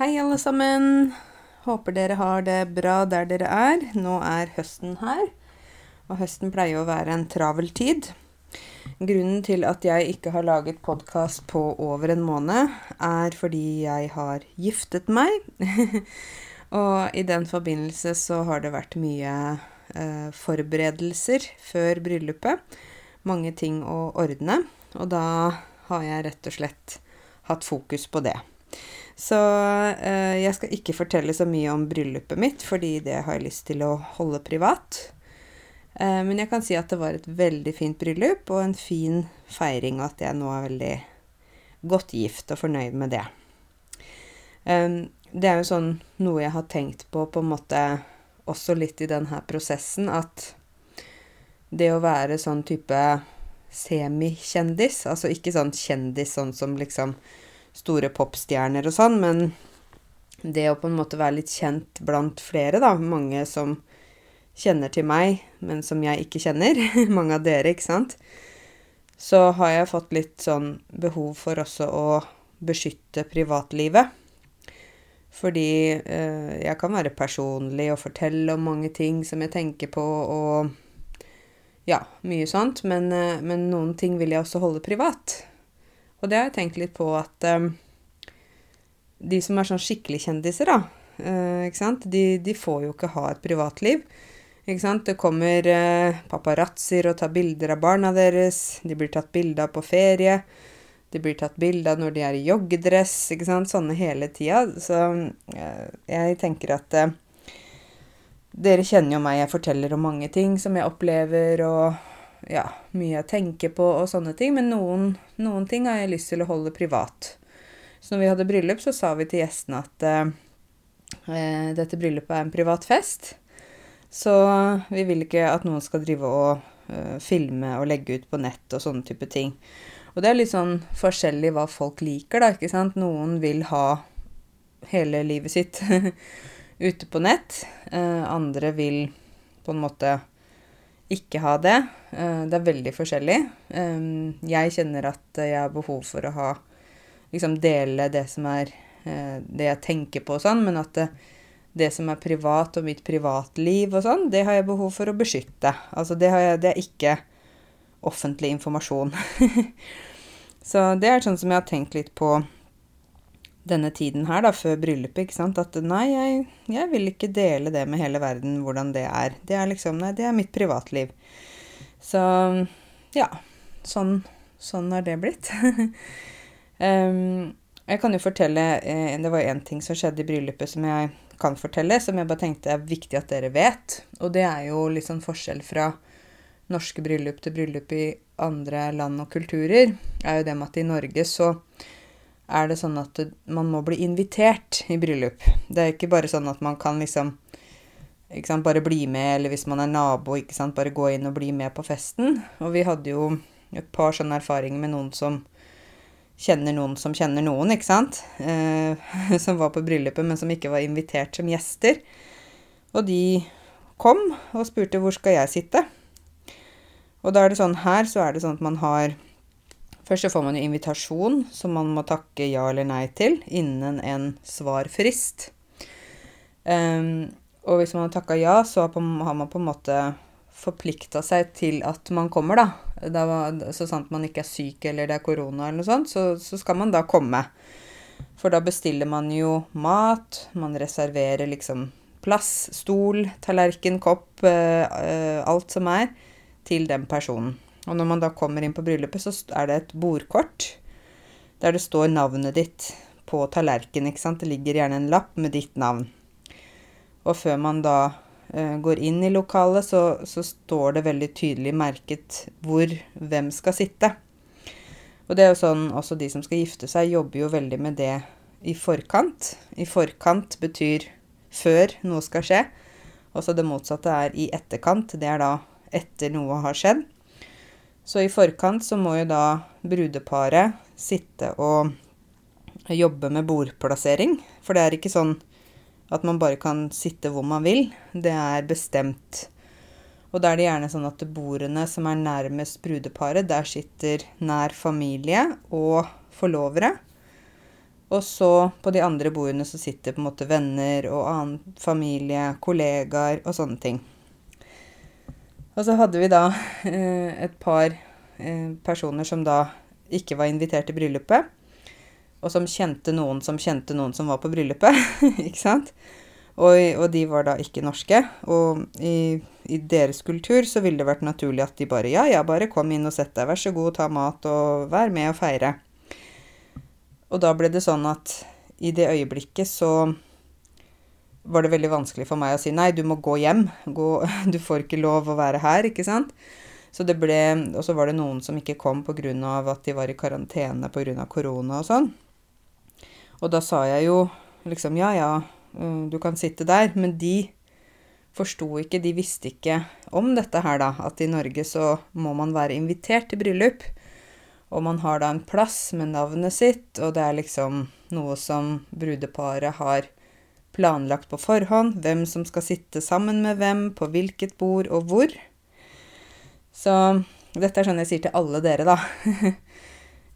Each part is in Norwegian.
Hei, alle sammen. Håper dere har det bra der dere er. Nå er høsten her, og høsten pleier å være en travel tid. Grunnen til at jeg ikke har laget podkast på over en måned, er fordi jeg har giftet meg. og i den forbindelse så har det vært mye eh, forberedelser før bryllupet. Mange ting å ordne. Og da har jeg rett og slett hatt fokus på det. Så eh, jeg skal ikke fortelle så mye om bryllupet mitt, fordi det har jeg lyst til å holde privat. Eh, men jeg kan si at det var et veldig fint bryllup og en fin feiring, og at jeg nå er veldig godt gift og fornøyd med det. Eh, det er jo sånn noe jeg har tenkt på på en måte også litt i denne prosessen, at det å være sånn type semikjendis, altså ikke sånn kjendis sånn som liksom store popstjerner og sånn, men det å på en måte være litt kjent blant flere, da, mange som kjenner til meg, men som jeg ikke kjenner, mange av dere, ikke sant, så har jeg fått litt sånn behov for også å beskytte privatlivet. Fordi eh, jeg kan være personlig og fortelle om mange ting som jeg tenker på, og ja, mye sånt, men, eh, men noen ting vil jeg også holde privat. Og det har jeg tenkt litt på at um, de som er sånn skikkelig kjendiser, da, uh, ikke sant, de, de, får jo ikke ha et privatliv. Ikke sant? Det kommer uh, paparazzoer og tar bilder av barna deres. De blir tatt bilde av på ferie. De blir tatt bilde av når de er i joggedress. ikke sant? Sånne hele tida. Så uh, jeg tenker at dere kjenner jo meg, jeg forteller om mange ting som jeg opplever, og ja, mye jeg tenker på og sånne ting, men noen, noen, ting har jeg lyst til å holde privat. Så når vi hadde bryllup, så sa vi til gjestene at eh, eh, dette bryllupet er en privat fest. Så vi vil ikke at noen skal drive og eh, filme og legge ut på nett og sånne type ting. Og det er litt sånn forskjellig hva folk liker, da, ikke sant. Noen vil ha hele livet sitt ute på nett. Eh, andre vil på en måte ikke ha det. Eh, det er veldig forskjellig. Eh, jeg kjenner at jeg har behov for å ha Liksom dele det som er eh, det jeg tenker på og sånn, men at det, det som er privat og mitt privatliv og sånn, det har jeg behov for å beskytte. Altså det, jeg, det er ikke offentlig informasjon. Så det er sånn som jeg har tenkt litt på denne tiden her, da, før bryllupet, ikke sant, at nei, jeg, jeg, vil ikke dele det med hele verden, hvordan det er. Det er liksom Nei, det er mitt privatliv. Så ja. Sånn, sånn er det blitt. um, jeg kan jo fortelle eh, Det var én ting som skjedde i bryllupet som jeg kan fortelle, som jeg bare tenkte er viktig at dere vet. Og det er jo litt sånn forskjell fra norske bryllup til bryllup i andre land og kulturer. er jo det med at i Norge så er det sånn at man må bli invitert i bryllup. Det er ikke bare sånn at man kan liksom sant, bare bli med, eller hvis man er nabo, sant, bare gå inn og bli med på festen. Og vi hadde jo et par sånne erfaringer med noen som kjenner noen som kjenner noen, ikke sant. Eh, som var på bryllupet, men som ikke var invitert som gjester. Og de kom og spurte hvor skal jeg sitte. Og da er det sånn her så er det sånn at man har Først så får man jo invitasjon som man må takke ja eller nei til innen en svarfrist. Um, og hvis man har takka ja, så har man på en måte forplikta seg til at man kommer, da. da så sant man ikke er syk eller det er korona eller noe sånt, så, så, skal man da komme. For da bestiller man jo mat, man reserverer liksom plass, stol, tallerken, kopp, uh, alt som er, til den personen. Og når man da kommer inn på bryllupet, så er det et bordkort der det står navnet ditt på tallerkenen, ikke sant. Det ligger gjerne en lapp med ditt navn. Og før man da uh, går inn i lokalet, så, så, står det veldig tydelig merket hvor hvem skal sitte. Og det er jo sånn også de som skal gifte seg, jobber jo veldig med det i forkant. I forkant betyr før noe skal skje. Også det motsatte er i etterkant. Det er da etter noe har skjedd. Så i forkant så må jo da brudeparet sitte og jobbe med bordplassering. For det er ikke sånn at man bare kan sitte hvor man vil. Det er bestemt. Og da er det gjerne sånn at bordene som er nærmest brudeparet, der sitter nær familie og forlovere. Og så på de andre bordene så sitter på en måte venner og annen familie, kollegaer og sånne ting. Og så hadde vi da eh, et par eh, personer som da ikke var invitert til bryllupet, og som kjente noen som kjente noen som var på bryllupet, ikke sant? Og, og, de var da ikke norske. Og i, i, deres kultur så ville det vært naturlig at de bare Ja, ja, bare kom inn og sett deg, vær så god, ta mat og vær med og feire. Og da ble det sånn at i det øyeblikket så var det veldig vanskelig for meg å si nei, du må gå hjem. Gå, du får ikke lov å være her, ikke sant. Så det ble, Og så var det noen som ikke kom pga. at de var i karantene pga. korona og sånn. Og da sa jeg jo liksom ja, ja, mm, du kan sitte der. Men de forsto ikke, de visste ikke om dette her, da. At i Norge så må man være invitert til bryllup. Og man har da en plass med navnet sitt, og det er liksom noe som brudeparet har planlagt på forhånd. Hvem som skal sitte sammen med hvem, på hvilket bord og hvor. Så dette er sånn jeg sier til alle dere, da.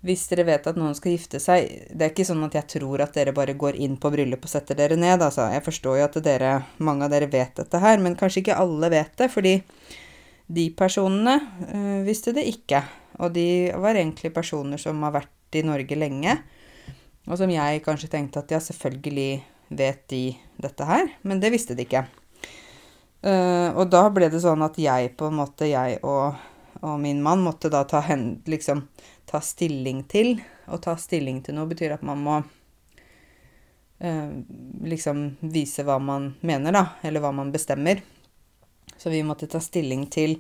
Hvis dere vet at noen skal gifte seg Det er ikke sånn at jeg tror at dere bare går inn på bryllup og setter dere ned, altså. Jeg forstår jo at dere, mange av dere vet dette her, men kanskje ikke alle vet det, fordi de personene øh, visste det ikke. Og de var egentlig personer som har vært i Norge lenge, og som jeg kanskje tenkte at ja, selvfølgelig vet de dette her, men det visste de ikke. Uh, og da ble det sånn at jeg på en måte, jeg og, og min mann måtte da ta, hen, liksom, ta stilling til. Å ta stilling til noe betyr at man må uh, liksom vise hva man mener, da. Eller hva man bestemmer. Så vi måtte ta stilling til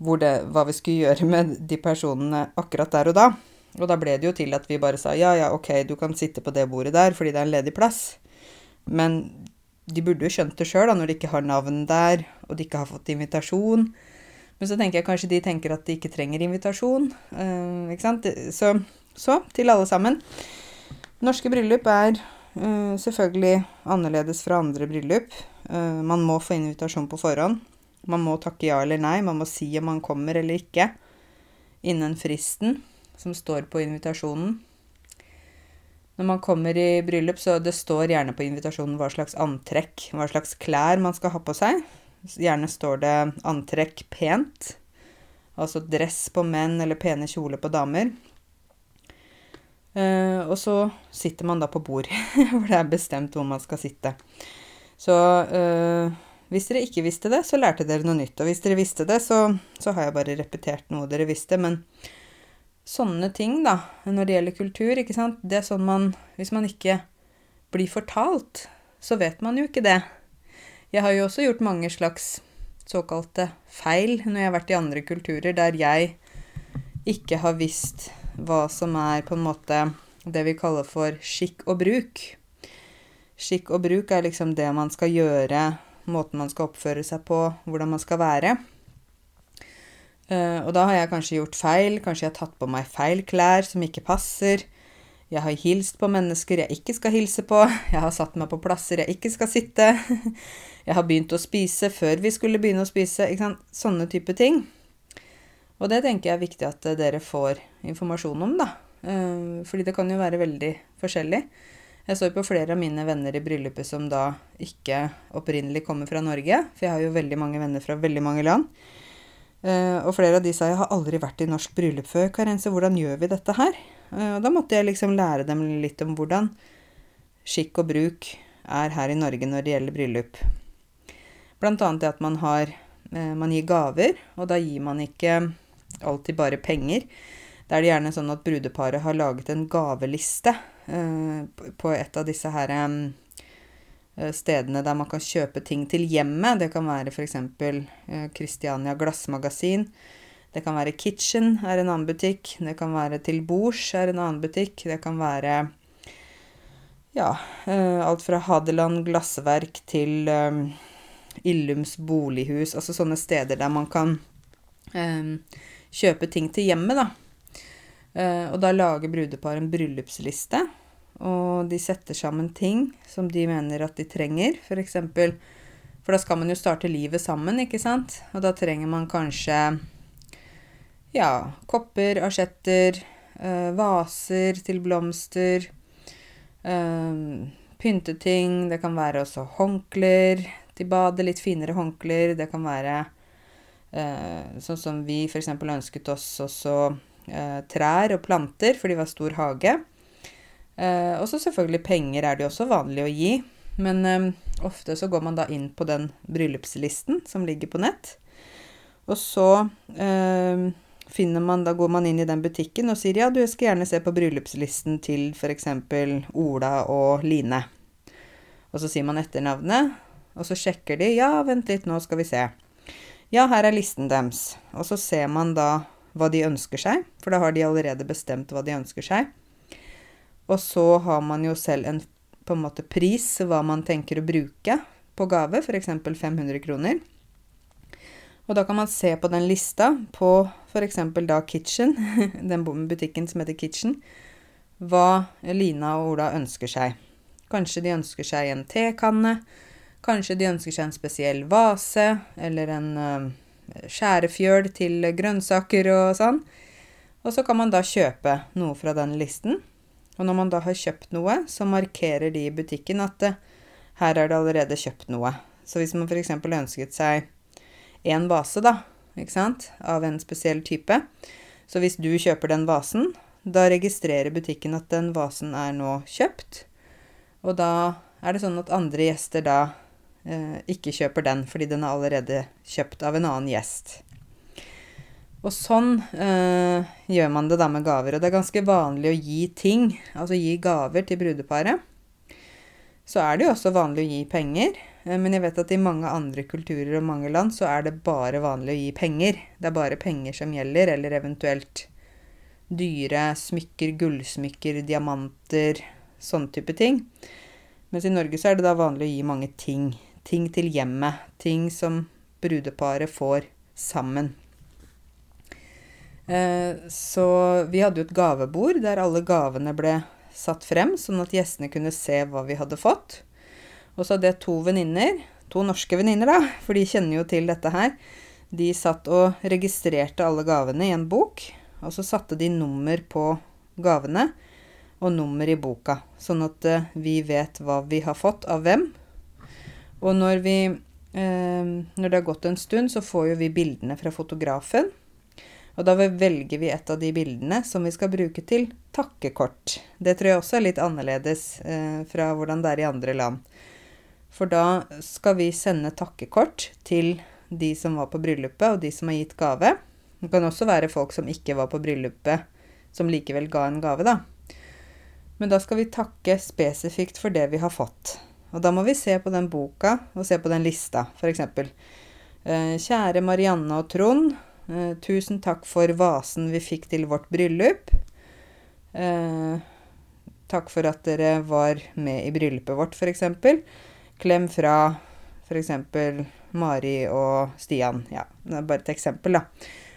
det, hva vi skulle gjøre med de personene akkurat der og da. Og da ble det jo til at vi bare sa ja, ja, ok, du kan sitte på det bordet der fordi det er en ledig plass. Men de burde jo skjønt det sjøl, når de ikke har navn der, og de ikke har fått invitasjon. Men så tenker jeg kanskje de tenker at de ikke trenger invitasjon. Uh, ikke sant? Så, så, til alle sammen. Norske bryllup er uh, selvfølgelig annerledes fra andre bryllup. Uh, man må få invitasjon på forhånd. Man må takke ja eller nei. Man må si om man kommer eller ikke innen fristen som står på invitasjonen. Når man kommer i bryllup, så det står gjerne på invitasjonen hva slags antrekk, hva slags klær man skal ha på seg. Gjerne står det antrekk pent. Altså dress på menn eller pene kjoler på damer. Uh, og så sitter man da på bord, hvor det er bestemt hvor man skal sitte. Så uh, hvis dere ikke visste det, så lærte dere noe nytt. Og hvis dere visste det, så, så har jeg bare repetert noe dere visste. Men sånne ting, da, når det gjelder kultur, ikke sant, det er sånn man Hvis man ikke blir fortalt, så vet man jo ikke det. Jeg har jo også gjort mange slags såkalte feil når jeg har vært i andre kulturer der jeg ikke har visst hva som er på en måte det vi kaller for skikk og bruk. Skikk og bruk er liksom det man skal gjøre, måten man skal oppføre seg på, hvordan man skal være. Uh, og da har jeg kanskje gjort feil, kanskje jeg har tatt på meg feil klær som ikke passer. Jeg har hilst på mennesker jeg ikke skal hilse på. Jeg har satt meg på plasser jeg ikke skal sitte. Jeg har begynt å spise før vi skulle begynne å spise. Sånne type ting. Og det tenker jeg er viktig at dere får informasjon om, da. Uh, fordi det kan jo være veldig forskjellig. Jeg så på flere av mine venner i bryllupet som da ikke opprinnelig kommer fra Norge. For jeg har jo veldig mange venner fra veldig mange land. Uh, og flere av de sa jeg har aldri vært i norsk bryllup før, Karense, hvordan gjør vi dette her? Uh, og da måtte jeg liksom lære dem litt om hvordan skikk og bruk er her i Norge når det gjelder bryllup. Blant annet det at man har uh, Man gir gaver, og da gir man ikke alltid bare penger. Da er det gjerne sånn at brudeparet har laget en gaveliste på et av disse her Eh, stedene der man kan kjøpe ting til hjemmet. Det kan være f.eks. Eh, Christiania Glassmagasin. Det kan være Kitchen er en annen butikk. Det kan være Til bords er en annen butikk. Det kan være ja, eh, alt fra Hadeland glassverk til Illums bolighus. Altså sånne steder der man kan kjøpe ting til hjemmet, da. og da lager brudepar en bryllupsliste og de setter sammen ting som de mener at de trenger. For eksempel For da skal man jo starte livet sammen, ikke sant? Og da trenger man kanskje ja, kopper, asjetter, øh, vaser til blomster. øh, pynteting. Det kan være også håndklær til badet. Litt finere håndklær. Det kan være øh, sånn som vi f.eks. ønsket oss også trær og planter fordi de var stor hage. Uh, og så selvfølgelig penger er det jo også vanlig å gi. Men um, ofte så går man da inn på den bryllupslisten som ligger på nett. Og så um, finner man, da går man inn i den butikken og sier ja, du skal gjerne se på bryllupslisten til f.eks. Ola og Line. Og så sier man etternavnet, og så sjekker de. Ja, vent litt, nå skal vi se. Ja, her er listen deres. Og så ser man da hva de ønsker seg, for da har de allerede bestemt hva de ønsker seg. Og så har man jo selv en på en måte pris, hva man tenker å bruke på gave, f.eks. 500 kroner. Og da kan man se på den lista på f.eks. da Kitchen, den butikken som heter Kitchen, hva Lina og Ola ønsker seg. Kanskje de ønsker seg en tekanne. Kanskje de ønsker seg en spesiell vase eller en uh, skjærefjøl til grønnsaker og sånn. Og så kan man da kjøpe noe fra den listen. Og når man da har kjøpt noe, så markerer de i butikken at det, her er det allerede kjøpt noe. Så hvis man f.eks. ønsket seg én vase, da, ikke sant, av en spesiell type. Så hvis du kjøper den vasen, da registrerer butikken at den vasen er nå kjøpt. Og da er det sånn at andre gjester da eh, ikke kjøper den, fordi den er allerede kjøpt av en annen gjest. Og sånn eh, gjør man det da med gaver. Og det er ganske vanlig å gi ting, altså gi gaver til brudeparet. Så er det jo også vanlig å gi penger. Eh, men jeg vet at i mange andre kulturer og mange land så er det bare vanlig å gi penger. Det er bare penger som gjelder, eller eventuelt dyre smykker, gullsmykker, diamanter, sånn type ting. Mens i Norge så er det da vanlig å gi mange ting. Ting til hjemmet. Ting som brudeparet får sammen. Eh, så vi hadde jo et gavebord der alle gavene ble satt frem, sånn at gjestene kunne se hva vi hadde fått. Og så hadde jeg to venninner, to norske venninner, da, for de kjenner jo til dette her. De satt og registrerte alle gavene i en bok, og så satte de nummer på gavene og nummer i boka, sånn at uh, vi vet hva vi har fått av hvem. Og når vi eh, Når det har gått en stund, så får jo vi bildene fra fotografen. Og da velger vi et av de bildene som vi skal bruke til takkekort. Det tror jeg også er litt annerledes eh, fra hvordan det er i andre land. For da skal vi sende takkekort til de som var på bryllupet, og de som har gitt gave. Det kan også være folk som ikke var på bryllupet, som likevel ga en gave, da. Men da skal vi takke spesifikt for det vi har fått. Og da må vi se på den boka og se på den lista, f.eks. Eh, kjære Marianne og Trond. Eh, tusen takk for vasen vi fikk til vårt bryllup. Eh, takk for at dere var med i bryllupet vårt, f.eks. Klem fra f.eks. Mari og Stian. Ja, det er bare et eksempel, da.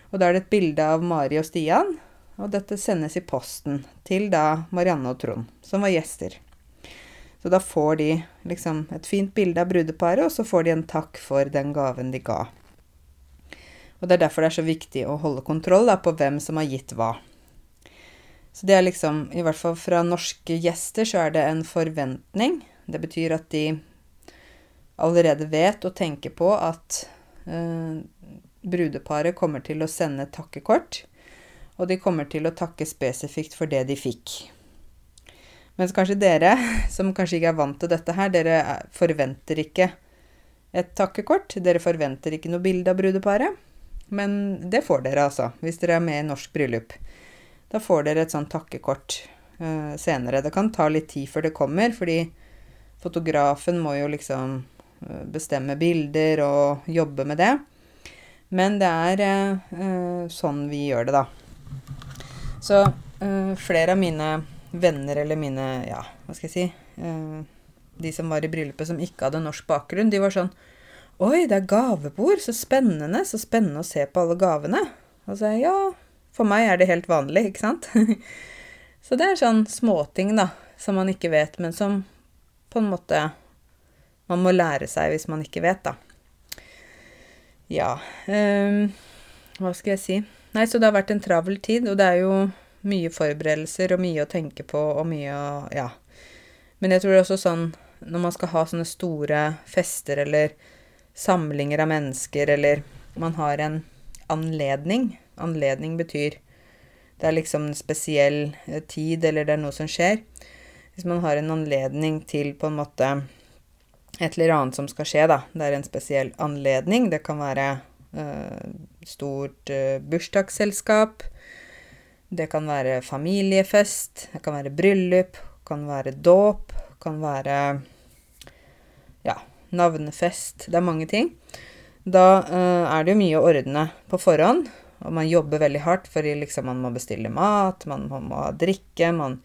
Og da er det et bilde av Mari og Stian, og dette sendes i posten til da Marianne og Trond, som var gjester. Så da får de liksom et fint bilde av brudeparet, og så får de en takk for den gaven de ga. Og det er derfor det er så viktig å holde kontroll da, på hvem som har gitt hva. Så det er liksom, i hvert fall fra norske gjester, så er det en forventning. Det betyr at de allerede vet og tenker på at eh, brudeparet kommer til å sende takkekort, og de kommer til å takke spesifikt for det de fikk. Mens kanskje dere, som kanskje ikke er vant til dette her, dere forventer ikke et takkekort. Dere forventer ikke noe bilde av brudeparet. Men det får dere, altså, hvis dere er med i norsk bryllup. Da får dere et sånt takkekort uh, senere. Det kan ta litt tid før det kommer, fordi fotografen må jo liksom Eh, bestemme bilder og jobbe med det. Men det er uh, sånn vi gjør det, da. Så uh, flere av mine venner eller mine Ja, hva skal jeg si De som var i bryllupet som ikke hadde norsk bakgrunn, de var sånn Oi, det er gavebord! Så spennende! Så spennende å se på alle gavene. Og så ja, for meg er det helt vanlig, ikke sant? så det er sånn småting, da, som man ikke vet, men som på en måte man må lære seg hvis man ikke vet, da. Ja um, Hva skal jeg si? Nei, så det har vært en travel tid, og det er jo mye forberedelser og mye å tenke på og mye å Ja. Men jeg tror det er også sånn når man skal ha sånne store fester eller samlinger av mennesker, eller man har en anledning Anledning betyr det er liksom en spesiell eh, tid, eller det er noe som skjer. Hvis man har en anledning til på en måte et eller annet som skal skje, da. Det er en spesiell anledning. Det kan være uh, stort uh, bursdagsselskap. Det kan være familiefest. Det kan være bryllup. Kan være dåp. Kan være navnefest. Det er mange ting. Da uh, er det jo mye å ordne på forhånd. Og man jobber veldig hardt, for liksom man må bestille mat, man må, må drikke, man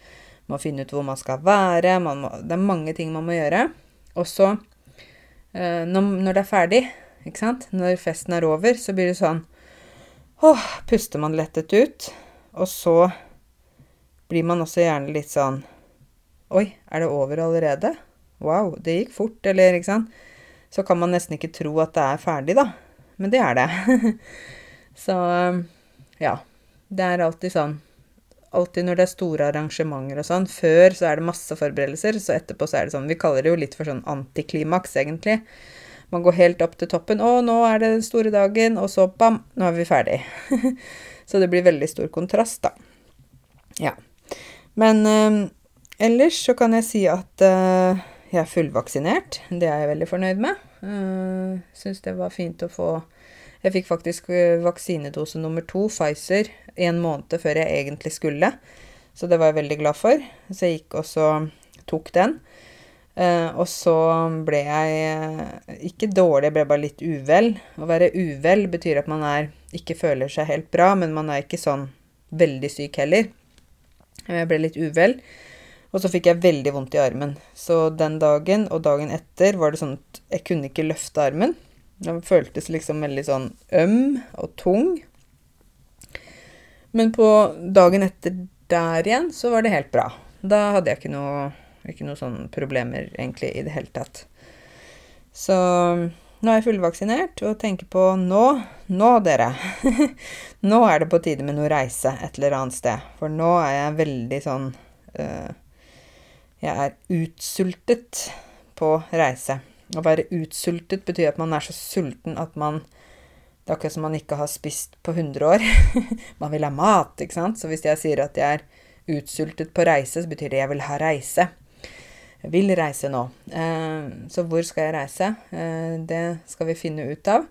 må finne ut hvor man skal være. Man må, det er mange ting man må gjøre. Og så, uh, når, når, det er ferdig, ikke sant, når festen er over, så blir det sånn Åh, puster man lettet ut. Og så blir man også gjerne litt sånn Oi, er det over allerede? Wow, det gikk fort, eller ikke sant? Så kan man nesten ikke tro at det er ferdig, da. Men det er det. Så ja. Det er alltid sånn Alltid når det er store arrangementer og sånn. Før så er det masse forberedelser, så etterpå så er det sånn Vi kaller det jo litt for sånn antiklimaks, egentlig. Man går helt opp til toppen. 'Å, nå er det den store dagen.' Og så bam, nå er vi ferdig. så det blir veldig stor kontrast, da. Ja. Men uh, ellers så kan jeg si at uh, jeg er fullvaksinert. Det er jeg veldig fornøyd med. Uh, Syns det var fint å få jeg fikk faktisk eh, vaksinedose nummer to, Pfizer, en måned før jeg egentlig skulle. Så det var jeg veldig glad for. Så jeg gikk og så tok den. Uh, og så ble jeg ikke dårlig, jeg ble bare litt uvel. Å være uvel betyr at man er, ikke føler seg helt bra, men man er ikke sånn veldig syk heller. Jeg ble litt uvel. Og så fikk jeg veldig vondt i armen. Så den dagen og dagen etter var det sånn at jeg kunne ikke løfte armen. Den føltes liksom veldig sånn øm og tung. Men på dagen etter der igjen så var det helt bra. Da hadde jeg ikke noe, ikke noe sånne problemer egentlig i det hele tatt. Så nå er jeg fullvaksinert og tenker på nå Nå, dere. nå er det på tide med noe reise et eller annet sted. For nå er jeg veldig sånn uh, Jeg er utsultet på reise. Å være utsultet betyr at man er så sulten at man Det er akkurat som man ikke har spist på 100 år. man vil ha mat, ikke sant? Så hvis jeg sier at jeg er utsultet på reise, så betyr det jeg vil ha reise. Jeg vil reise nå. Eh, så hvor skal jeg reise? Eh, det skal vi finne ut av.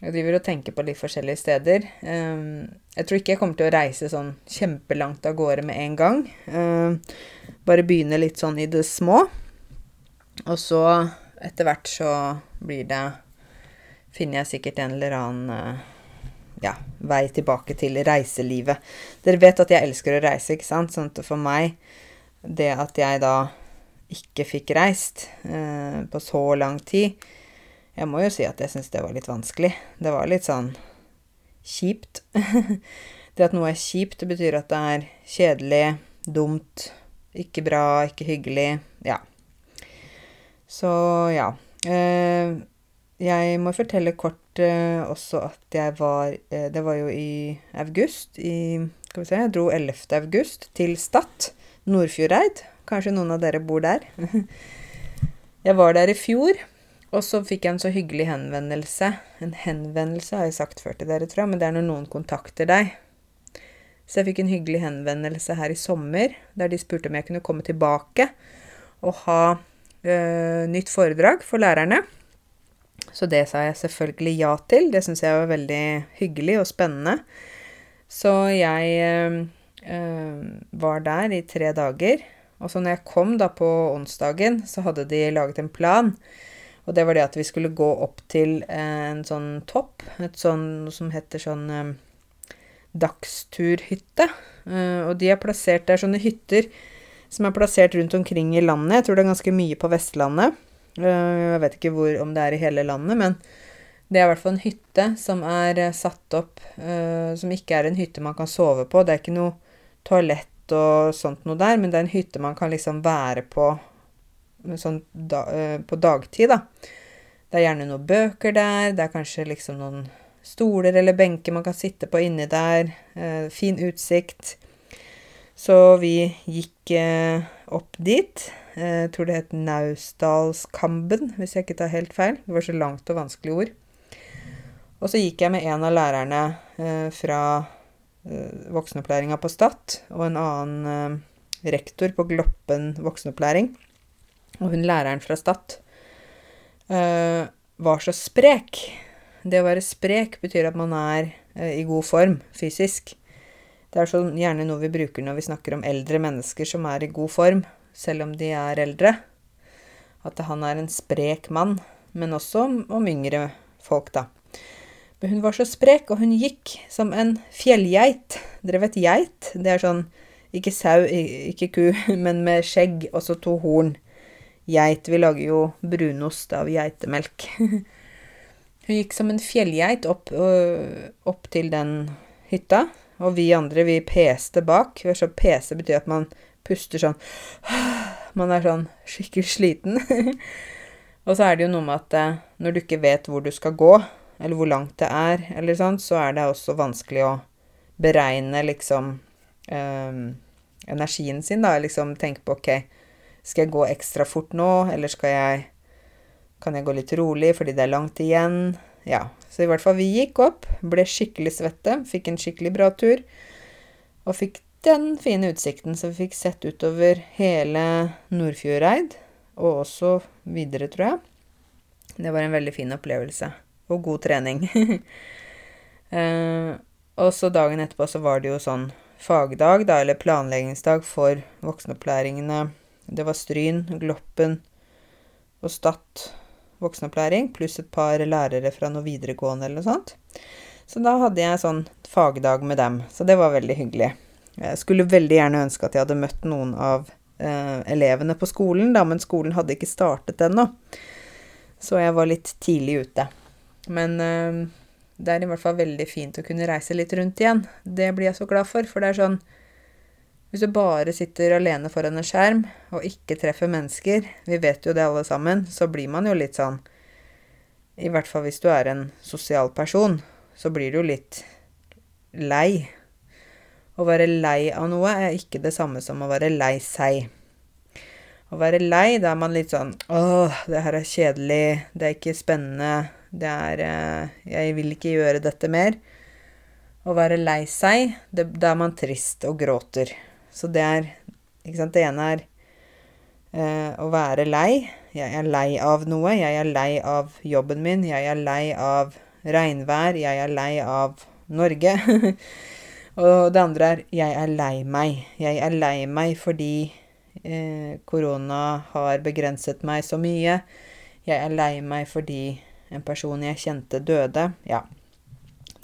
Jeg driver og tenker på litt forskjellige steder. Eh, jeg tror ikke jeg kommer til å reise sånn kjempelangt av gårde med en gang. Bare begynne litt sånn i det små. Og så etter hvert så blir det Finner jeg sikkert en eller annen eh, ja, vei tilbake til reiselivet. Dere vet at jeg elsker å reise, ikke sant? Sånn at for meg, det at jeg da ikke fikk reist eh, på så lang tid Jeg må jo si at jeg syns det var litt vanskelig. Det var litt sånn kjipt. det at noe er kjipt, det betyr at det er kjedelig, dumt, ikke bra, ikke hyggelig. Ja. Så ja. Eh, jeg må fortelle kort eh, også at jeg var eh, Det var jo i august i Skal vi se Jeg dro 11. august til Stad, Nordfjordeid. Kanskje noen av dere bor der? jeg var der i fjor, og så fikk jeg en så hyggelig henvendelse. En henvendelse har jeg sagt før til dere, tror jeg, men det er når noen kontakter deg. Så jeg fikk en hyggelig henvendelse her i sommer, der de spurte om jeg kunne komme tilbake og ha øh, nytt foredrag for lærerne. Så det sa jeg selvfølgelig ja til. Det syns jeg var veldig hyggelig og spennende. Så jeg øh, var der i tre dager. Og så når jeg kom da på onsdagen, så hadde de laget en plan. Og det var det at vi skulle gå opp til en sånn topp, et sånn som heter sånn um, dagsturhytte. Uh, og de er plassert der, sånne hytter som er plassert rundt omkring i landet. Jeg tror det er ganske mye på Vestlandet. Eh, jeg vet ikke hvor, om det er i hele landet, men det er i hvert fall en hytte som er eh, satt opp Som ikke er en hytte man kan sove på. Det er ikke noe toalett og sånt noe der, men det er en hytte man kan liksom være på sånn da, uh, på dagtid, da. Det er gjerne noen bøker der, det er kanskje liksom noen stoler eller benker man kan sitte på inni der. Uh, fin utsikt. Så vi gikk eh, opp dit. Jeg tror det het Naustdalskamben, hvis jeg ikke tar helt feil. Det var så langt og vanskelig ord. Og så gikk jeg med en av lærerne eh, fra eh, voksenopplæringa på Stad og en annen eh, rektor på Gloppen voksenopplæring. Og hun læreren fra Stad uh, var så sprek. Det å være sprek betyr at man er uh, i god form fysisk. Det er så gjerne noe vi bruker når vi snakker om eldre mennesker som er i god form, selv om de er eldre. At han er en sprek mann. Men også om, om yngre folk, da. Men hun var så sprek, og hun gikk som en fjellgeit. Dere vet geit? Det er sånn ikke sau, ikke ku, men med skjegg og så to horn geit. Vi lager jo brunost av geitemelk. Hun gikk som en fjellgeit opp, opp, til den hytta, og vi andre, vi peste bak. Så pese betyr at man puster sånn Man er sånn skikkelig sliten. og så er det jo noe med at eh, når du ikke vet hvor du skal gå, eller hvor langt det er, eller sånn, så er det også vanskelig å beregne liksom øh, energien sin, da. Liksom tenke på OK, skal jeg gå ekstra fort nå, eller skal jeg Kan jeg gå litt rolig fordi det er langt igjen? Ja. Så i hvert fall, vi gikk opp, ble skikkelig svette, fikk en skikkelig bra tur. Og fikk den fine utsikten, som vi fikk sett utover hele Nordfjordeid. Og også videre, tror jeg. Det var en veldig fin opplevelse. Og god trening. eh, og så dagen etterpå så var det jo sånn fagdag, da, eller planleggingsdag for voksenopplæringene det var Stryn, Gloppen og Stad voksenopplæring, pluss et par lærere fra noe videregående eller noe sånt. Så da hadde jeg sånn fagdag med dem. Så det var veldig hyggelig. Jeg skulle veldig gjerne ønske at jeg hadde møtt noen av eh, elevene på skolen, da, men skolen hadde ikke startet ennå. Så jeg var litt tidlig ute. Men eh, det er i hvert fall veldig fint å kunne reise litt rundt igjen. Det blir jeg så glad for, for det er sånn hvis du bare sitter alene foran en skjerm og ikke treffer mennesker, vi vet jo det alle sammen, så blir man jo litt sånn I hvert fall hvis du er en sosial person, så blir du jo litt lei. Å være lei av noe er ikke det samme som å være lei seg. Å være lei, da er man litt sånn Åh, det her er kjedelig. Det er ikke spennende. Det er eh, Jeg vil ikke gjøre dette mer. Å være lei seg, det, da er man trist og gråter. Så det er Ikke sant. Det ene er eh, å være lei. Jeg er lei av noe. Jeg er lei av jobben min. Jeg er lei av regnvær. Jeg er lei av Norge. og det andre er jeg er lei meg. Jeg er lei meg fordi eh, korona har begrenset meg så mye. Jeg er lei meg fordi en person jeg kjente, døde. Ja,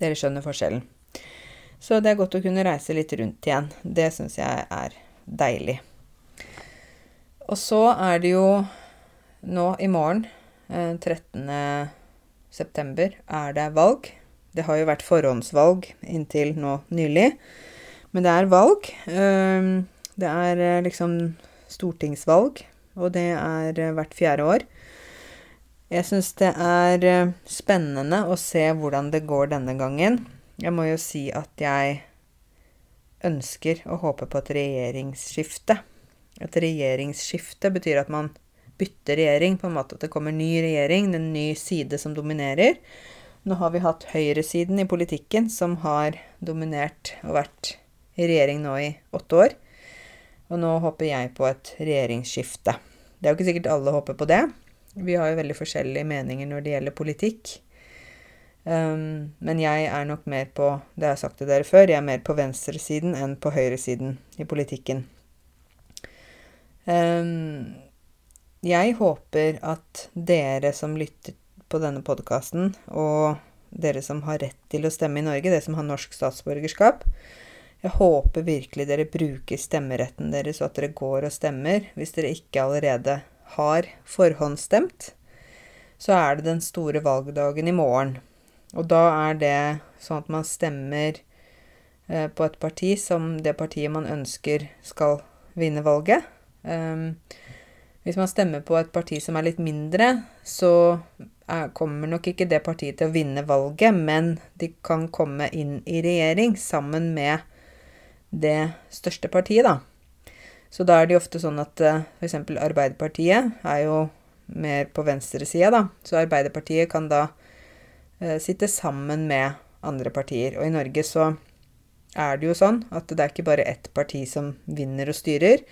dere skjønner forskjellen. Så det er godt å kunne reise litt rundt igjen. Det syns jeg er deilig. Og så er det jo nå i morgen, 13. Eh, september, er det valg. Det har jo vært forhåndsvalg inntil nå nylig. Men det er valg. Ehm, det er eh, liksom stortingsvalg, og det er eh, hvert fjerde år. Jeg syns det er spennende å se hvordan det går denne gangen. Jeg må jo si at jeg ønsker og håper på et regjeringsskifte. Et regjeringsskifte betyr at man bytter regjering, på en måte at det kommer ny regjering, en ny side som dominerer. Nå har vi hatt høyresiden i politikken som har dominert og vært i regjering nå i åtte år. Og nå håper jeg på et regjeringsskifte. Det er jo ikke sikkert alle håper på det. Vi har jo veldig forskjellige meninger når det gjelder politikk. Um, men jeg er nok mer på Det har jeg sagt til dere før. Jeg er mer på venstresiden enn på høyresiden i politikken. Um, jeg håper at dere som lytter på denne podkasten, og dere som har rett til å stemme i Norge, dere som har norsk statsborgerskap Jeg håper virkelig dere bruker stemmeretten deres, og at dere går og stemmer. Hvis dere ikke allerede har forhåndsstemt, så er det den store valgdagen i morgen. Og da er det sånn at man stemmer eh, på et parti som det partiet man ønsker skal vinne valget. Um, hvis man stemmer på et parti som er litt mindre, så er, kommer nok ikke det partiet til å vinne valget, men de kan komme inn i regjering sammen med det største partiet, da. Så da er det jo ofte sånn at uh, f.eks. Arbeiderpartiet er jo mer på venstresida, da. Så Arbeiderpartiet kan da sitte sammen med andre partier. Og i Norge så er det jo sånn at det er ikke bare ett parti som vinner og styrer.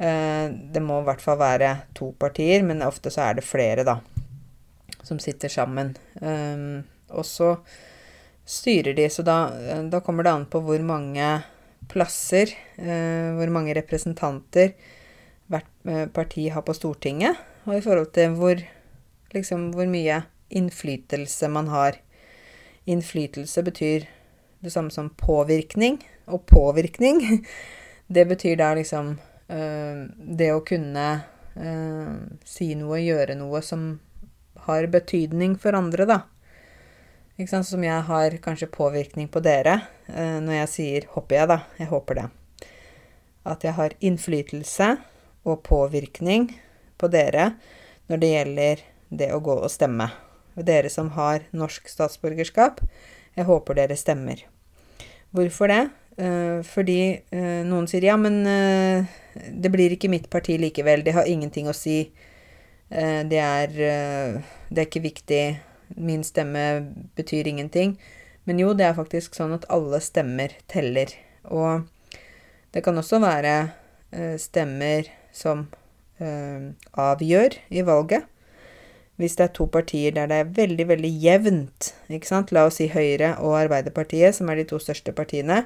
Uh, det må i hvert fall være to partier, men ofte så er det flere, da, som sitter sammen. Um, og så styrer de, så da, da kommer det an på hvor mange plasser, eh, hvor mange representanter hvert eh, parti har på Stortinget, og i forhold til hvor, liksom, hvor mye innflytelse man har. Innflytelse betyr det samme som påvirkning, og påvirkning, det betyr da liksom øh, det å kunne øh, si noe, gjøre noe som har betydning for andre, da. Ikke sant? Som jeg har kanskje påvirkning på dere øh, når jeg sier 'håper jeg', da. Jeg håper det. At jeg har innflytelse og påvirkning på dere når det gjelder det å gå og stemme. Dere som har norsk statsborgerskap, jeg håper dere stemmer. Hvorfor det? Eh, fordi eh, noen sier ja, men eh, det blir ikke mitt parti likevel. Det har ingenting å si. Det er, det er ikke viktig min stemme betyr ingenting. Men jo, det er faktisk sånn at alle stemmer teller. Og det kan også være stemmer som avgjør i valget. Hvis det er to partier der det er veldig, veldig jevnt, ikke sant, la oss si Høyre og Arbeiderpartiet, som er de to største partiene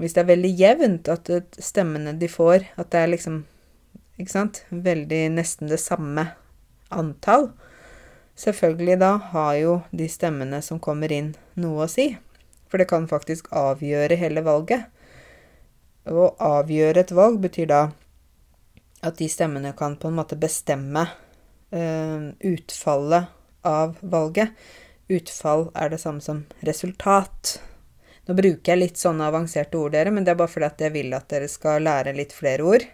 Hvis det er veldig jevnt at stemmene de får, at det er liksom, ikke sant, veldig nesten det samme antall, Selvfølgelig da har jo de stemmene som kommer inn, noe å si. For det kan faktisk avgjøre hele valget. Å avgjøre et valg betyr da at de stemmene kan på en måte bestemme utfallet av valget. Utfall er det samme som resultat. Nå bruker jeg litt sånne avanserte ord, dere, men det er bare fordi at jeg vil at dere skal lære litt flere ord.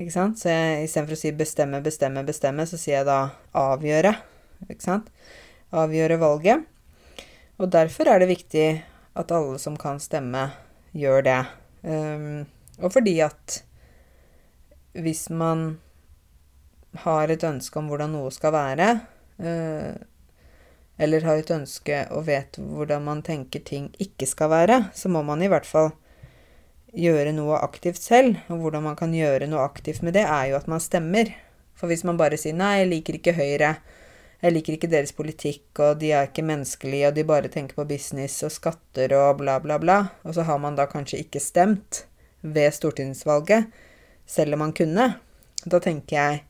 Ikke sant? Så jeg, istedenfor å si bestemme, bestemme, bestemme, så sier jeg da avgjøre. Ikke sant? Avgjøre valget. Og derfor er det viktig at alle som kan stemme, gjør det. Um, og fordi at hvis man har et ønske om hvordan noe skal være, uh, eller har et ønske og vet hvordan man tenker ting ikke skal være, så må man i hvert fall gjøre noe aktivt selv. Og hvordan man kan gjøre noe aktivt med det, er jo at man stemmer. For hvis man bare sier 'nei, jeg liker ikke Høyre', jeg liker ikke deres politikk, og de er ikke menneskelige, og de bare tenker på business og skatter og bla, bla, bla, og så har man da kanskje ikke stemt ved stortingsvalget, selv om man kunne, da tenker jeg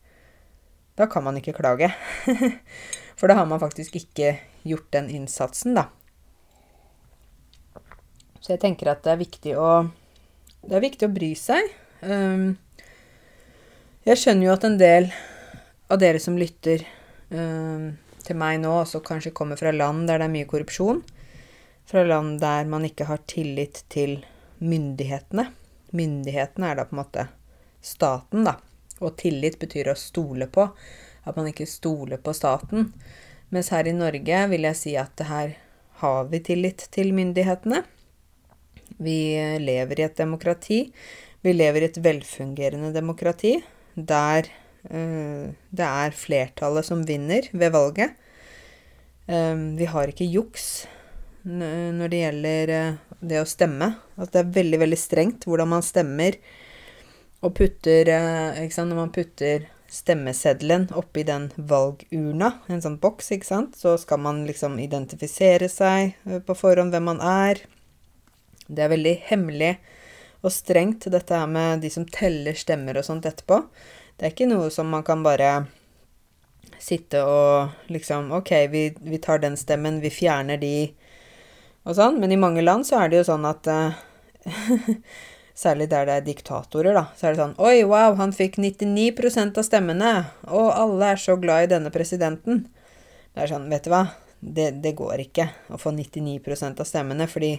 Da kan man ikke klage. For da har man faktisk ikke gjort den innsatsen, da. Så jeg tenker at det er viktig å er viktig å bry seg. Um, jeg skjønner jo at en del av dere som lytter um, til meg nå, også kanskje kommer fra land der det er mye korrupsjon. Fra land der man ikke har tillit til myndighetene. Myndighetene er da på en måte staten, da. Og tillit betyr å stole på. At man ikke stoler på staten. Mens her i Norge vil jeg si at her har vi tillit til myndighetene. Vi lever i et demokrati. Vi lever i et velfungerende demokrati der uh, det er flertallet som vinner ved valget. Um, vi har ikke juks når det gjelder uh, det å stemme. At det er veldig, veldig strengt hvordan man stemmer. Og putter uh, ikke sant, Når man putter stemmeseddelen oppi den valgurna, en sånn boks, ikke sant, så skal man liksom identifisere seg på forhånd hvem man er. Det er veldig hemmelig og strengt, dette her med de som teller stemmer og sånt etterpå. Det er ikke noe som man kan bare sitte og liksom OK, vi, vi tar den stemmen, vi fjerner de og sånn. Men i mange land så er det jo sånn at uh, Særlig der det er diktatorer, da. Så er det sånn Oi, wow, han fikk 99% av stemmene, og alle er så glad i denne presidenten. Det er sånn, vet du hva, det, det går ikke å få 99% av stemmene, fordi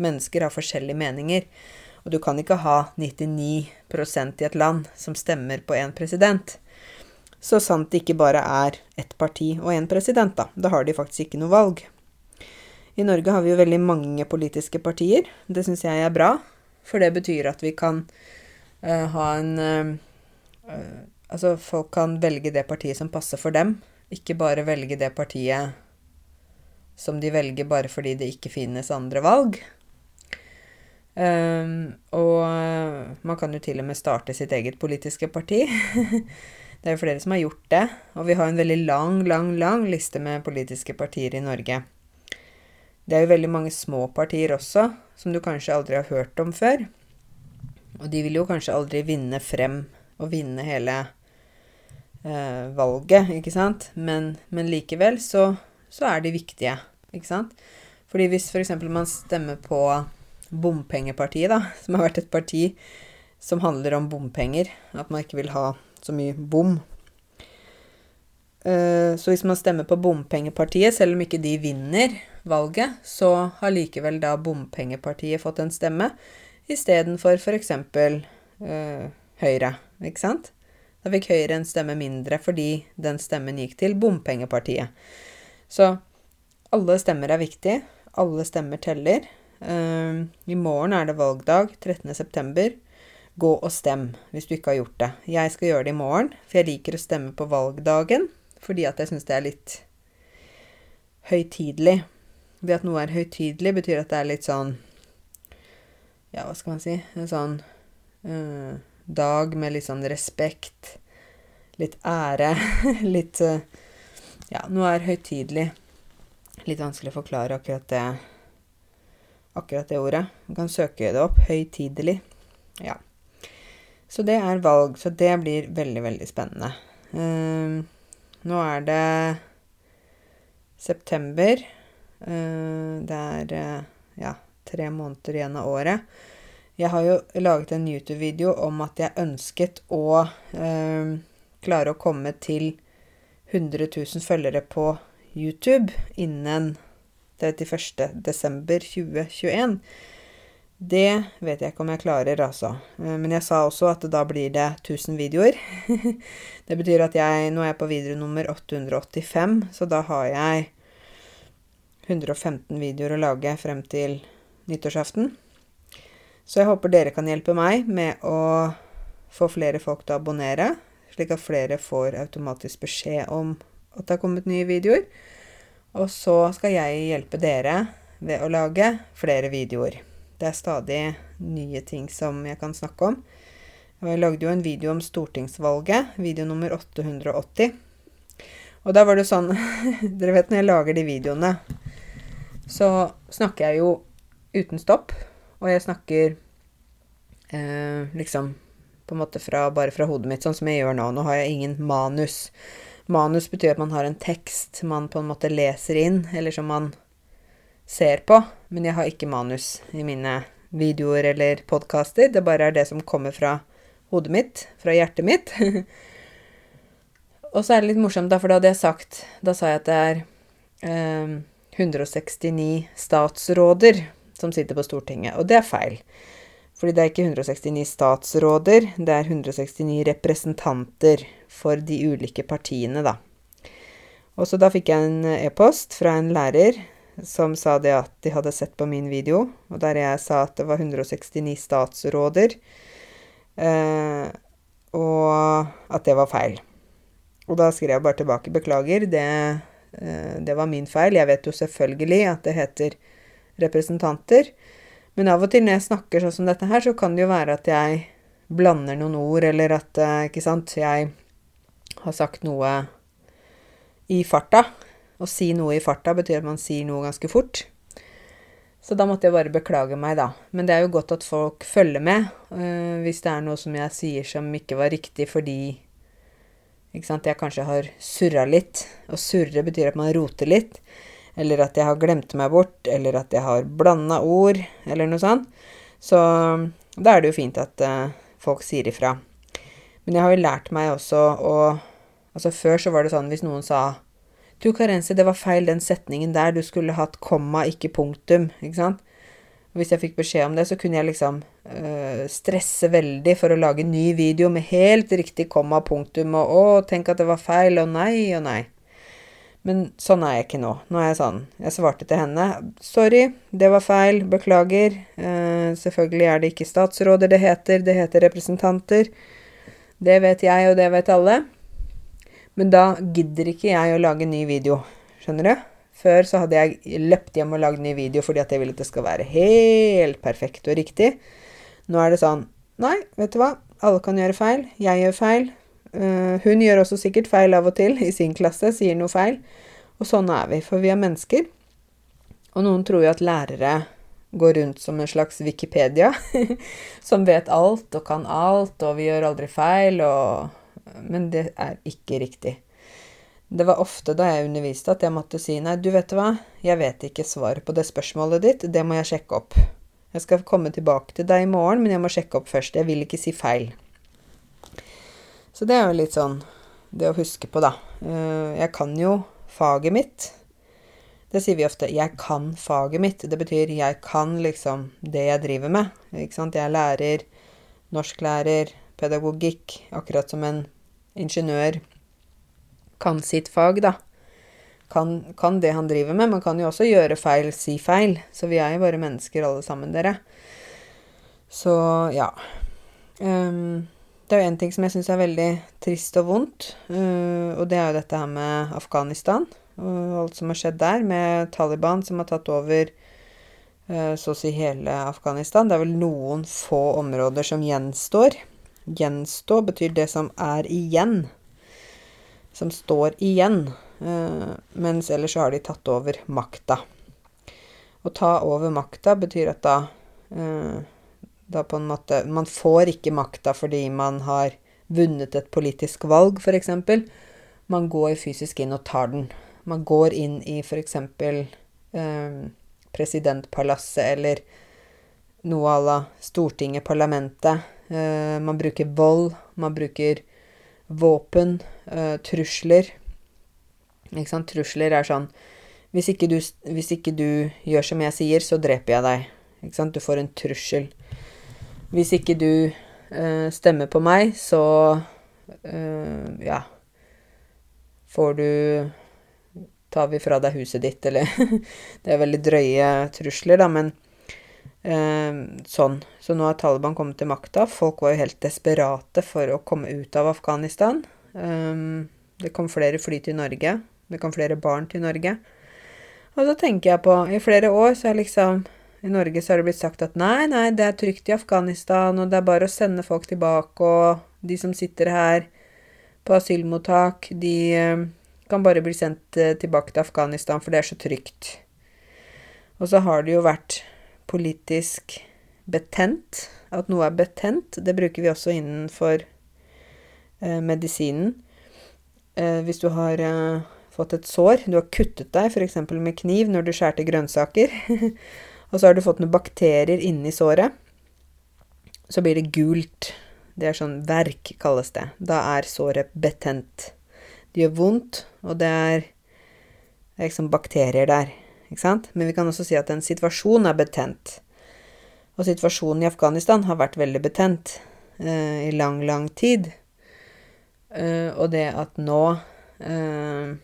Mennesker har forskjellige meninger. Og du kan ikke ha 99% i et land som stemmer på én president. Så sant det ikke bare er ett parti og én president, da. Da har de faktisk ikke noe valg. I Norge har vi jo veldig mange politiske partier. Det syns jeg er bra, for det betyr at vi kan uh, ha en uh, Altså, folk kan velge det partiet som passer for dem, ikke bare velge det partiet som de velger bare fordi det ikke finnes andre valg. Um, og man kan jo til og med starte sitt eget politiske parti. det er jo flere som har gjort det. Og vi har en veldig lang, lang, lang liste med politiske partier i Norge. Det er jo veldig mange små partier også, som du kanskje aldri har hørt om før. Og de vil jo kanskje aldri vinne frem og vinne hele eh, valget, ikke sant? Men, men likevel så, så, er de viktige, ikke sant? Fordi hvis f.eks. For man stemmer på Bompengepartiet, da, som har vært et parti som handler om bompenger, at man ikke vil ha så mye bom, Eh, så hvis man stemmer på Bompengepartiet, selv om ikke de vinner valget, så har likevel da Bompengepartiet fått en stemme istedenfor f.eks. Øh, Høyre, ikke sant? Da fikk Høyre en stemme mindre fordi den stemmen gikk til Bompengepartiet. Så alle stemmer er viktig. Alle stemmer teller. Uh, I morgen er det valgdag, 13.9. Gå og stem hvis du ikke har gjort det. Jeg skal gjøre det i morgen, for jeg liker å stemme på valgdagen fordi at jeg syns det er litt høytidelig. Det at noe er høytidelig, betyr at det er litt sånn Ja, hva skal man si? En sånn uh, dag med litt sånn respekt. Litt ære. litt uh, Ja, noe er høytidelig. Litt vanskelig å forklare akkurat det akkurat det ordet. Du kan søke det opp. Høytidelig. Ja. Så det er valg. Så det blir veldig, veldig spennende. Uh, nå er det september. Eh, det er eh, ja, tre måneder igjen av året. Jeg har jo laget en YouTube-video om at jeg ønsket å eh, klare å komme til 100 000 følgere på YouTube innen 31. desember 2021. Det vet jeg ikke om jeg klarer, altså. Eh, men jeg sa også at da blir det 1000 videoer. det betyr at jeg Nå er jeg på video nummer 885, så da har jeg 115 videoer å lage frem til nyttårsaften. Så jeg håper dere kan hjelpe meg med å få flere folk til å abonnere, slik at flere får automatisk beskjed om at det har kommet nye videoer. Og så skal jeg hjelpe dere ved å lage flere videoer. Det er stadig nye ting som jeg kan snakke om. Jeg lagde jo en video om stortingsvalget, video nummer 880. Og da var det sånn Dere vet når jeg lager de videoene, så snakker jeg jo uten stopp. Og jeg snakker eh, liksom på en måte fra, bare fra hodet mitt, sånn som jeg gjør nå. Nå har jeg ingen manus. Manus betyr at man har en tekst man på en måte leser inn, eller som man ser på, men jeg har ikke manus i mine videoer eller podkaster. Det bare er det som kommer fra hodet mitt, fra hjertet mitt. og så er det litt morsomt, da, for da hadde jeg sagt Da sa jeg at det er eh, 169 statsråder som sitter på Stortinget, og det er feil. Fordi det er ikke 169 statsråder, det er 169 representanter for de ulike partiene, da. Og så da fikk jeg en e-post fra en lærer som sa det at de hadde sett på min video, og der jeg sa at det var 169 statsråder, eh, og at det var feil. Og da skrev jeg bare tilbake 'beklager, det, det var min feil'. Jeg vet jo selvfølgelig at det heter representanter, men av og til når jeg snakker sånn som dette her, så kan det jo være at jeg blander noen ord, eller at, eh, ikke sant, jeg har sagt noe i farta. Å si noe i farta betyr at man sier noe ganske fort. Så da måtte jeg bare beklage meg, da. Men det er jo godt at folk følger med. Uh, hvis det er noe som jeg sier som ikke var riktig fordi jeg kanskje har surra litt. Og surre betyr at man roter litt. Eller at jeg har glemt meg bort, eller at jeg har blanda ord, eller noe sånt. Så da er det jo fint at uh, folk sier ifra. Men jeg har jo lært meg også å Altså før så var det sånn hvis noen sa du, Karense, det var feil den setningen der. Du skulle hatt komma, ikke punktum. Ikke sant? Hvis jeg fikk beskjed om det, så kunne jeg liksom øh, stresse veldig for å lage ny video med helt riktig komma, punktum og 'Å, tenk at det var feil', og 'nei' og 'nei'. Men sånn er jeg ikke nå. Nå er jeg sånn. Jeg svarte til henne. Sorry, det var feil. Beklager. Eh, selvfølgelig er det ikke statsråder det heter. Det heter representanter. Det vet jeg, og det vet alle. Men da gidder ikke jeg å lage ny video. Skjønner du? Før så hadde jeg løpt hjem og lagd ny video fordi at jeg vil at det skal være helt perfekt og riktig. Nå er det sånn Nei, vet du hva. Alle kan gjøre feil. Jeg gjør feil. Uh, hun gjør også sikkert feil av og til i sin klasse, sier noe feil. Og sånn er vi, for vi er mennesker. Og noen tror jo at lærere går rundt som en slags Wikipedia, som vet alt og kan alt, og vi gjør aldri feil, og Men det er ikke riktig. Det var ofte da jeg underviste at jeg måtte si nei, du vet hva, jeg vet ikke svaret på det spørsmålet ditt, det må jeg sjekke opp. Jeg skal komme tilbake til deg i morgen, men jeg må sjekke opp først. Jeg vil ikke si feil. Så det er jo litt sånn det å huske på, da. Eh, jeg kan jo faget mitt. Det sier vi ofte. Jeg kan faget mitt. Det betyr jeg kan liksom det jeg driver med. Ikke sant. Jeg er lærer, norsklærer, pedagogikk, akkurat som en ingeniør kan sitt fag, da. Kan, kan, det han driver med. Man kan jo også gjøre feil, si feil. Så vi er jo bare mennesker alle sammen, dere. Så ja. Um, det er jo én ting som jeg syns er veldig trist og vondt, uh, og det er jo dette her med Afghanistan og alt som har skjedd der, med Taliban som har tatt over uh, så å si hele Afghanistan. Det er vel noen få områder som gjenstår. Gjenstå betyr det som er igjen som står igjen, mens ellers så har de tatt over makta. Å ta over makta betyr at da eh, da på en måte Man får ikke makta fordi man har vunnet et politisk valg, f.eks. Man går fysisk inn og tar den. Man går inn i f.eks. Eh, presidentpalasset eller noe à la Stortinget, parlamentet. Eh, man bruker vold. Man bruker våpen, uh, trusler. Ikke sant? Trusler er sånn hvis ikke, du, hvis ikke, du, gjør som jeg sier, så dreper jeg deg. Ikke sant? Du får en trussel. Hvis ikke du øh, stemmer på meg, så øh, ja Får du Tar vi fra deg huset ditt, eller Det er veldig drøye trusler, da, men øh, sånn. Så nå har Taliban kommet til makta. Folk var jo helt desperate for å komme ut av Afghanistan. Um, det kom flere fly til Norge. Det kom flere barn til Norge. Og så tenker jeg på I flere år så er liksom I Norge så har det blitt sagt at nei, nei, det er trygt i Afghanistan, og det er bare å sende folk tilbake, og de som sitter her på asylmottak, de um, kan bare bli sendt uh, tilbake til Afghanistan, for det er så trygt. Og så har det jo vært politisk betent. At noe er betent, det bruker vi også innenfor eh, medisinen. Eh, hvis du har eh, fått et sår, du har kuttet deg f.eks. med kniv når du skjærte grønnsaker, og så har du fått noen bakterier inni såret, så blir det gult. Det er sånn verk, kalles det. Da er såret betent. Det gjør vondt, og det er, liksom bakterier der. Ikke sant? Men vi kan også si at en situasjon er betent. Og situasjonen i Afghanistan har vært veldig betent eh, i lang, lang tid. Eh, og det at nå eh,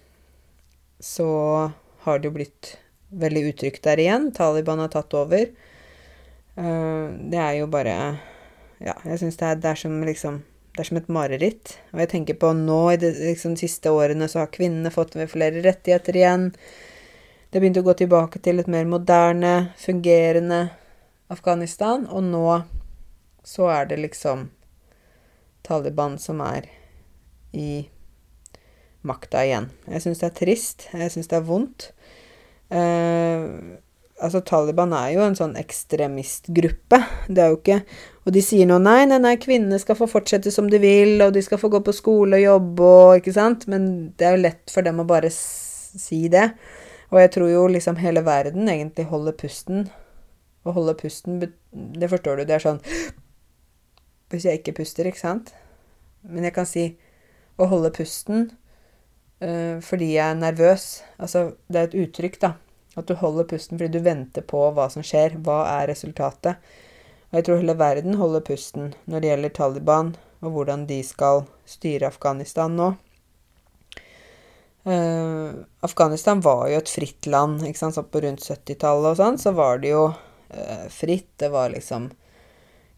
så har det jo blitt veldig utrygt der igjen. Taliban har tatt over. Eh, det er jo bare Ja, jeg syns det, det, er som liksom det er som et mareritt. Og jeg tenker på nå i de liksom, siste årene så har kvinnene fått flere rettigheter igjen. Det begynte å gå tilbake til et mer moderne, fungerende Afghanistan, og nå så er det liksom Taliban som er i makta igjen. Jeg syns det er trist. Jeg syns det er vondt. Eh, altså, Taliban er jo en sånn ekstremistgruppe. Det er jo ikke Og de sier nå nei, nei, nei, kvinnene skal få fortsette som de vil, og de skal få gå på skole og jobbe og Ikke sant? Men det er jo lett for dem å bare si det. Og jeg tror jo liksom hele verden egentlig holder pusten. Å holde pusten, det forstår du, det er sånn Hvis jeg ikke puster, ikke sant? Men jeg kan si å holde pusten uh, fordi jeg er nervøs. Altså, det er et uttrykk, da. At du holder pusten fordi du venter på hva som skjer. Hva er resultatet? Og jeg tror hele verden holder pusten når det gjelder Taliban, og hvordan de skal styre Afghanistan nå. Uh, Afghanistan var jo et fritt land. ikke sant, så På rundt 70-tallet og sånn, så var det jo uh, fritt. Det var liksom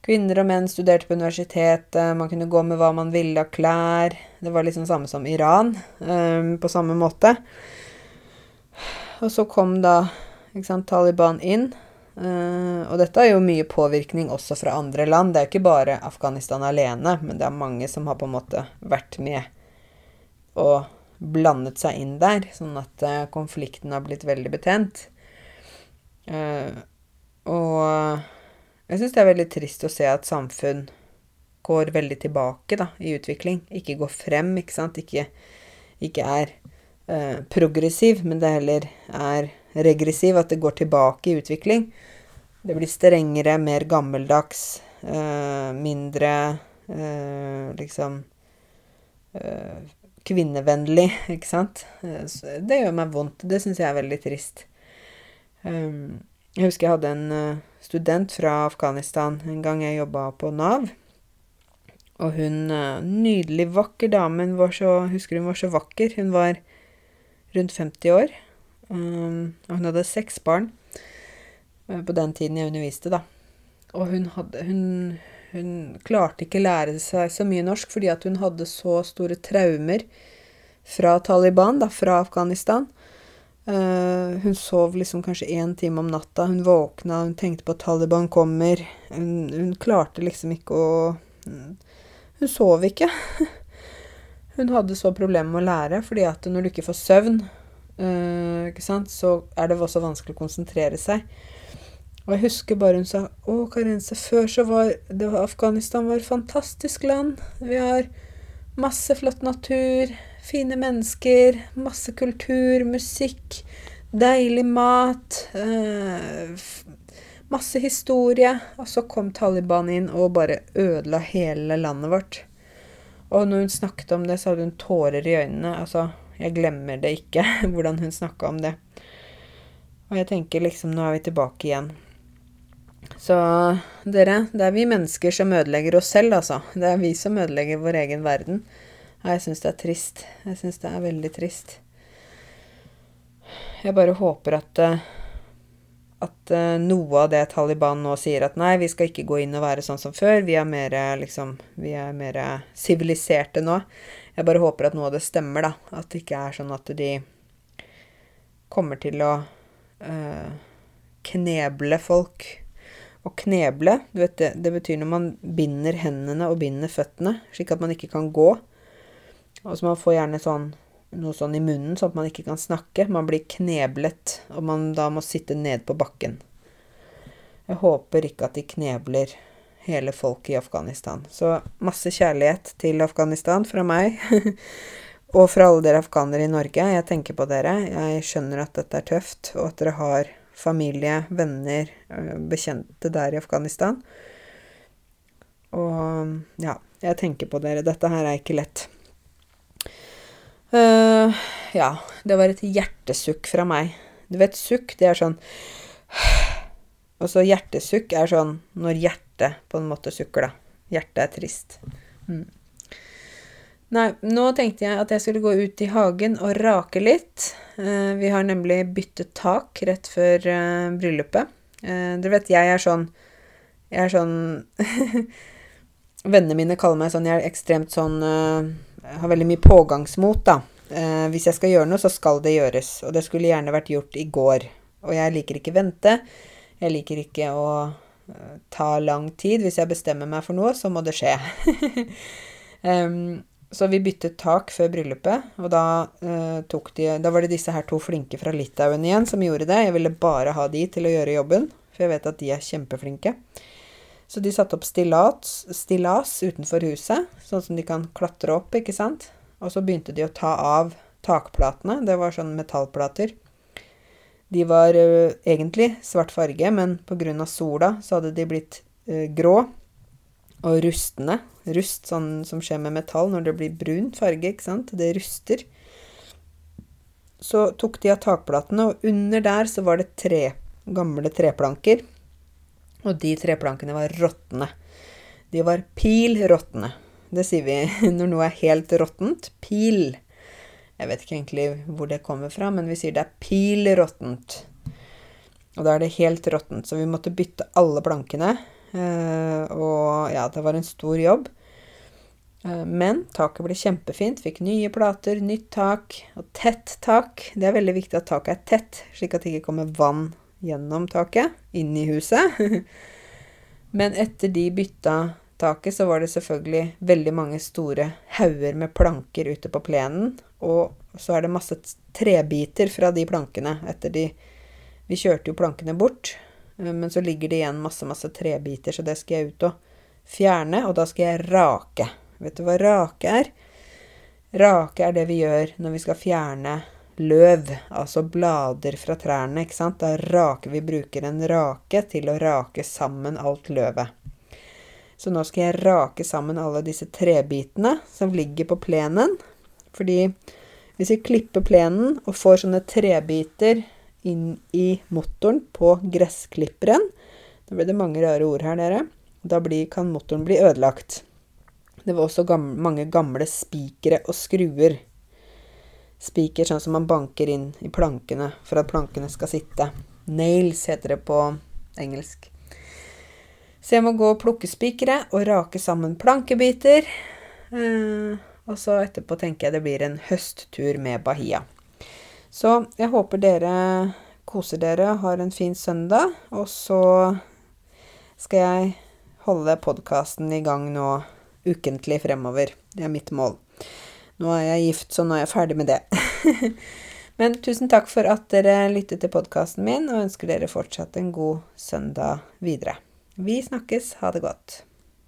Kvinner og menn studerte på universitetet, man kunne gå med hva man ville av klær. Det var liksom samme som Iran, um, på samme måte. Og så kom da sant, Taliban inn. Uh, og dette er jo mye påvirkning også fra andre land. Det er jo ikke bare Afghanistan alene, men det er mange som har på en måte vært med og blandet seg inn der, sånn at uh, konflikten har blitt veldig betent. Uh, og jeg syns det er veldig trist å se at samfunn går veldig tilbake da, i utvikling. Ikke går frem, ikke sant. Ikke, ikke er uh, progressiv, men det heller er regressiv, at det går tilbake i utvikling. Det blir strengere, mer gammeldags, mindre liksom kvinnevennlig, ikke sant. Eh, det gjør meg vondt. Det syns jeg er veldig trist. Ehm, jeg husker jeg hadde en eh, student fra Afghanistan en gang jeg jobba på Nav. Og hun eh, Nydelig, vakker dame. Hun var så, husker hun var så vakker. Hun var rundt 50 år. Ehm, og hun hadde seks barn på den tiden jeg underviste, da. Og hun hadde Hun hun klarte ikke lære seg så mye norsk fordi hun hadde så store traumer fra Taliban, da, fra Afghanistan. Uh, hun sov liksom kanskje én time om natta. Hun våkna, hun tenkte på at Taliban kommer. Hun, hun klarte liksom ikke å Hun sov ikke. hun hadde så problemer med å lære, fordi at når du ikke får søvn, uh, ikke sant, så er det også vanskelig å konsentrere seg. Og jeg husker bare hun sa Å, Karense, før så var var Afghanistan var et fantastisk land. Vi har masse flott natur, fine mennesker, masse kultur, musikk, deilig mat. Eh, masse historie. Og så kom Taliban inn og bare ødela hele landet vårt. Og når hun snakket om det, så hadde hun tårer i øynene. Altså, jeg glemmer det ikke, hvordan hun snakka om det. Og jeg tenker liksom, nå er vi tilbake igjen. Så dere, det er vi mennesker som ødelegger oss selv, altså. Det er vi som ødelegger vår egen verden. Jeg syns det er trist. Jeg syns det er veldig trist. Jeg bare håper at eh, at uh, noe av det Taliban nå sier at nei, vi skal ikke gå inn og være sånn som før, vi er mer liksom Vi er mer siviliserte nå. Jeg bare håper at noe av det stemmer, da. At det ikke er sånn at de kommer til å øh, kneble folk å kneble, du vet det, det betyr når man binder hendene og binder føttene, slik at man ikke kan gå. Og så man får gjerne sånn noe sånn i munnen, sånn at man ikke kan snakke. Man blir kneblet, og man da må sitte ned på bakken. Jeg håper ikke at de knebler hele folket i Afghanistan. Så masse kjærlighet til Afghanistan fra meg. og fra alle dere afghanere i Norge. Jeg tenker på dere. Jeg skjønner at dette er tøft, og at dere har familie, venner, eh, bekjente der i Afghanistan. Og ja, jeg tenker på dere. Dette her er ikke lett. Uh, ja, det var et hjertesukk fra meg. Du vet, sukk, det er sånn Og så hjertesukk er sånn når hjertet på en måte sukker, da. Hjertet er trist. Mm. Nei, nå tenkte jeg at jeg skulle gå ut i hagen og rake litt. Uh, vi har nemlig byttet tak rett før uh, bryllupet. Dere vet, jeg er sånn Jeg er sånn Vennene mine kaller meg sånn Jeg er ekstremt sånn har veldig mye pågangsmot, da. Hvis jeg skal gjøre noe, så skal det gjøres. Og det skulle gjerne vært gjort i går. Og jeg liker ikke vente. Jeg liker ikke å ta lang tid. Hvis jeg bestemmer meg for noe, så må det skje. um, Så vi byttet tak før bryllupet, og da, uh, tok de, da var det disse her to flinke fra Litauen igjen som gjorde det. Jeg ville bare ha de til å gjøre jobben, for jeg vet at de er kjempeflinke. Så de satte opp stillas, stillas utenfor huset, sånn som de kan klatre opp, ikke sant. Og så begynte de å ta av takplatene. Det var sånne metallplater. De var ø, egentlig svart farge, men pga. sola så hadde de blitt ø, grå og rustne. Rust sånn som skjer med metall når det blir brun farge, ikke sant. Det ruster. Så tok de av takplatene, og under der så var det tre gamle treplanker. Og de treplankene var råtne. De var pil råtne. Det sier vi når noe er helt råttent. Pil. Jeg vet ikke egentlig hvor det kommer fra, men vi sier det er pil råttent. Og da er det helt råttent, så vi måtte bytte alle plankene. Eh, og ja, det var en stor jobb. Eh, men taket ble kjempefint. Fikk nye plater, nytt tak og tett tak. Det er veldig viktig at taket er tett, slik at det ikke kommer vann gjennom taket inn i huset. Men etter de bytta taket, så var det selvfølgelig veldig mange store hauger med planker ute på plenen. Og så er det masse trebiter fra de plankene etter de Vi kjørte jo plankene bort, eh, men så ligger det igjen masse, masse trebiter, så det skal jeg ut og fjerne, og da skal jeg rake. Vet du hva rake er? Rake er det vi gjør når vi skal fjerne løv, altså blader fra trærne, ikke sant? Da raker vi bruker en rake til å rake sammen alt løvet. Så nå skal jeg rake sammen alle disse trebitene som ligger på plenen. Fordi hvis vi klipper plenen og får sånne trebiter inn i motoren på gressklipperen Da blir det mange rare ord her, dere. Da blir, kan motoren bli ødelagt. Det var også gamle, mange gamle spikere og skruer. Spiker sånn som man banker inn i plankene for at plankene skal sitte. Nails heter det på engelsk. Så jeg må gå og plukke spikere og rake sammen plankebiter. Eh, og så etterpå tenker jeg det blir en høsttur med Bahia. Så jeg håper dere koser dere, har en fin søndag. Og så skal jeg holde podkasten i gang nå ukentlig fremover. Det er mitt mål. Nå er jeg gift, så nå er jeg ferdig med det. Men tusen takk for at dere lyttet til podkasten min, og ønsker dere fortsatt en god søndag videre. Vi snakkes. Ha det godt.